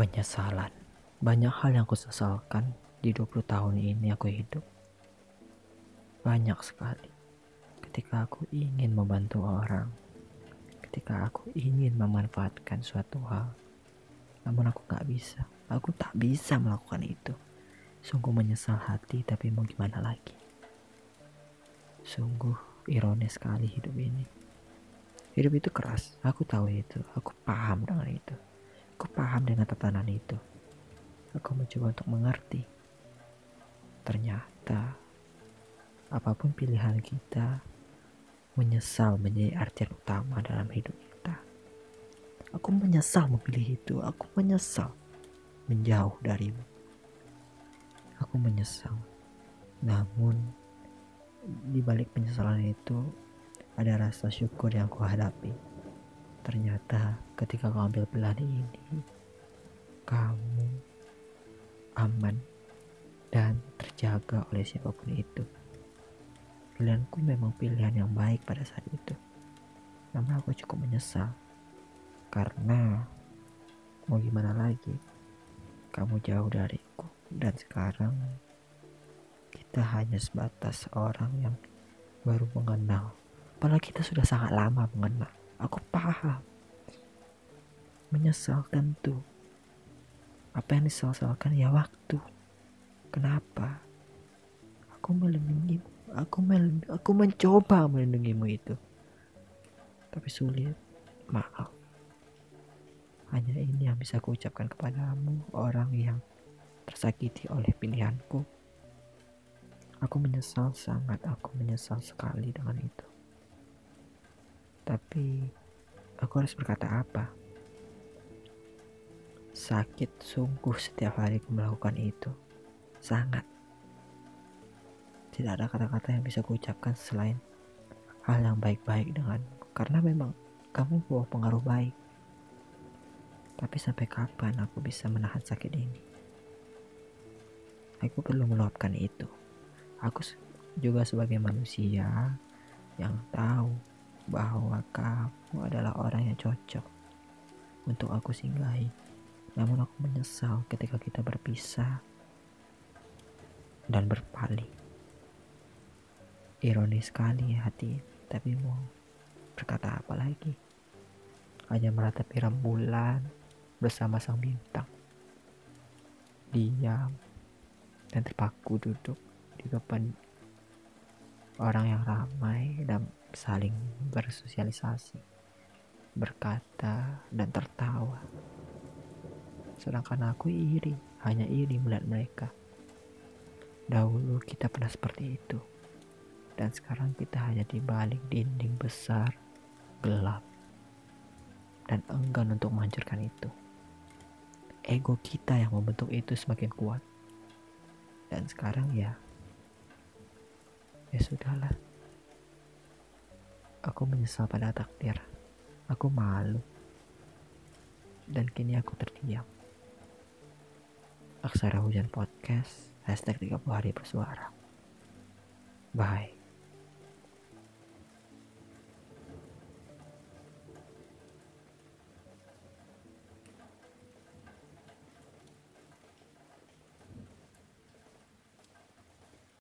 penyesalan. Banyak hal yang aku sesalkan di 20 tahun ini aku hidup. Banyak sekali. Ketika aku ingin membantu orang, ketika aku ingin memanfaatkan suatu hal, namun aku gak bisa. Aku tak bisa melakukan itu. Sungguh menyesal hati, tapi mau gimana lagi? Sungguh ironis sekali hidup ini. Hidup itu keras, aku tahu itu, aku paham dengan itu. Aku paham dengan tatanan itu. Aku mencoba untuk mengerti. Ternyata, apa pun pilihan kita, menyesal menjadi artian utama dalam hidup kita. Aku menyesal memilih itu. Aku menyesal menjauh darimu. Aku menyesal. Namun, di balik penyesalan itu, ada rasa syukur yang kuhadapi. Ternyata ketika kau ambil pilihan ini, kamu aman, dan terjaga oleh siapa pun itu. Pilihanku memang pilihan yang baik pada saat itu. Namun aku cukup menyesal. Karena mau gimana lagi? Kamu jauh dariku dan sekarang kita hanya sebatas orang yang baru mengenal. Apalagi kita sudah sangat lama mengenal. Menyesalkan tuh. Apa yang disesalkan? Ya waktu. Kenapa? Aku melindungimu aku mel aku mencoba melindungimu itu. Tapi sulit. Maaf. Hanya ini yang bisa aku ucapkan kepadamu orang yang tersakiti oleh pilihanku. Aku menyesal sangat aku menyesal sekali dengan itu. Tapi aku harus berkata apa Sakit sungguh setiap hari aku melakukan itu. Sangat. Tidak ada kata-kata yang bisa kuucapkan selain hal yang baik-baik dengan karena memang kamu bawa pengaruh baik. Tapi sampai kapan aku bisa menahan sakit ini? Aku perlu meluapkan itu. Aku juga sebagai manusia yang tahu bahwa kamu adalah orang yang cocok untuk aku singgahi. Namun aku menyesal ketika kita berpisah dan berpaling. Ironis sekali hati, tapi mau berkata apa lagi? Hanya meratapi rembulan bersama sang bintang. Diam dan terpaku duduk di depan orang yang ramai dan saling bersosialisasi, berkata dan tertawa. Sedangkan aku iri, hanya iri melihat mereka. Dahulu kita pernah seperti itu. Dan sekarang kita hanya di balik dinding besar, gelap, dan enggan untuk menghancurkan itu. Ego kita yang membentuk itu semakin kuat. Dan sekarang ya, ya sudahlah. Aku menyesal pada takdir. Aku malu. Dan kini aku terdiam. Aksara Hujan Podcast. Hashtag 30 hari bersuara. Bye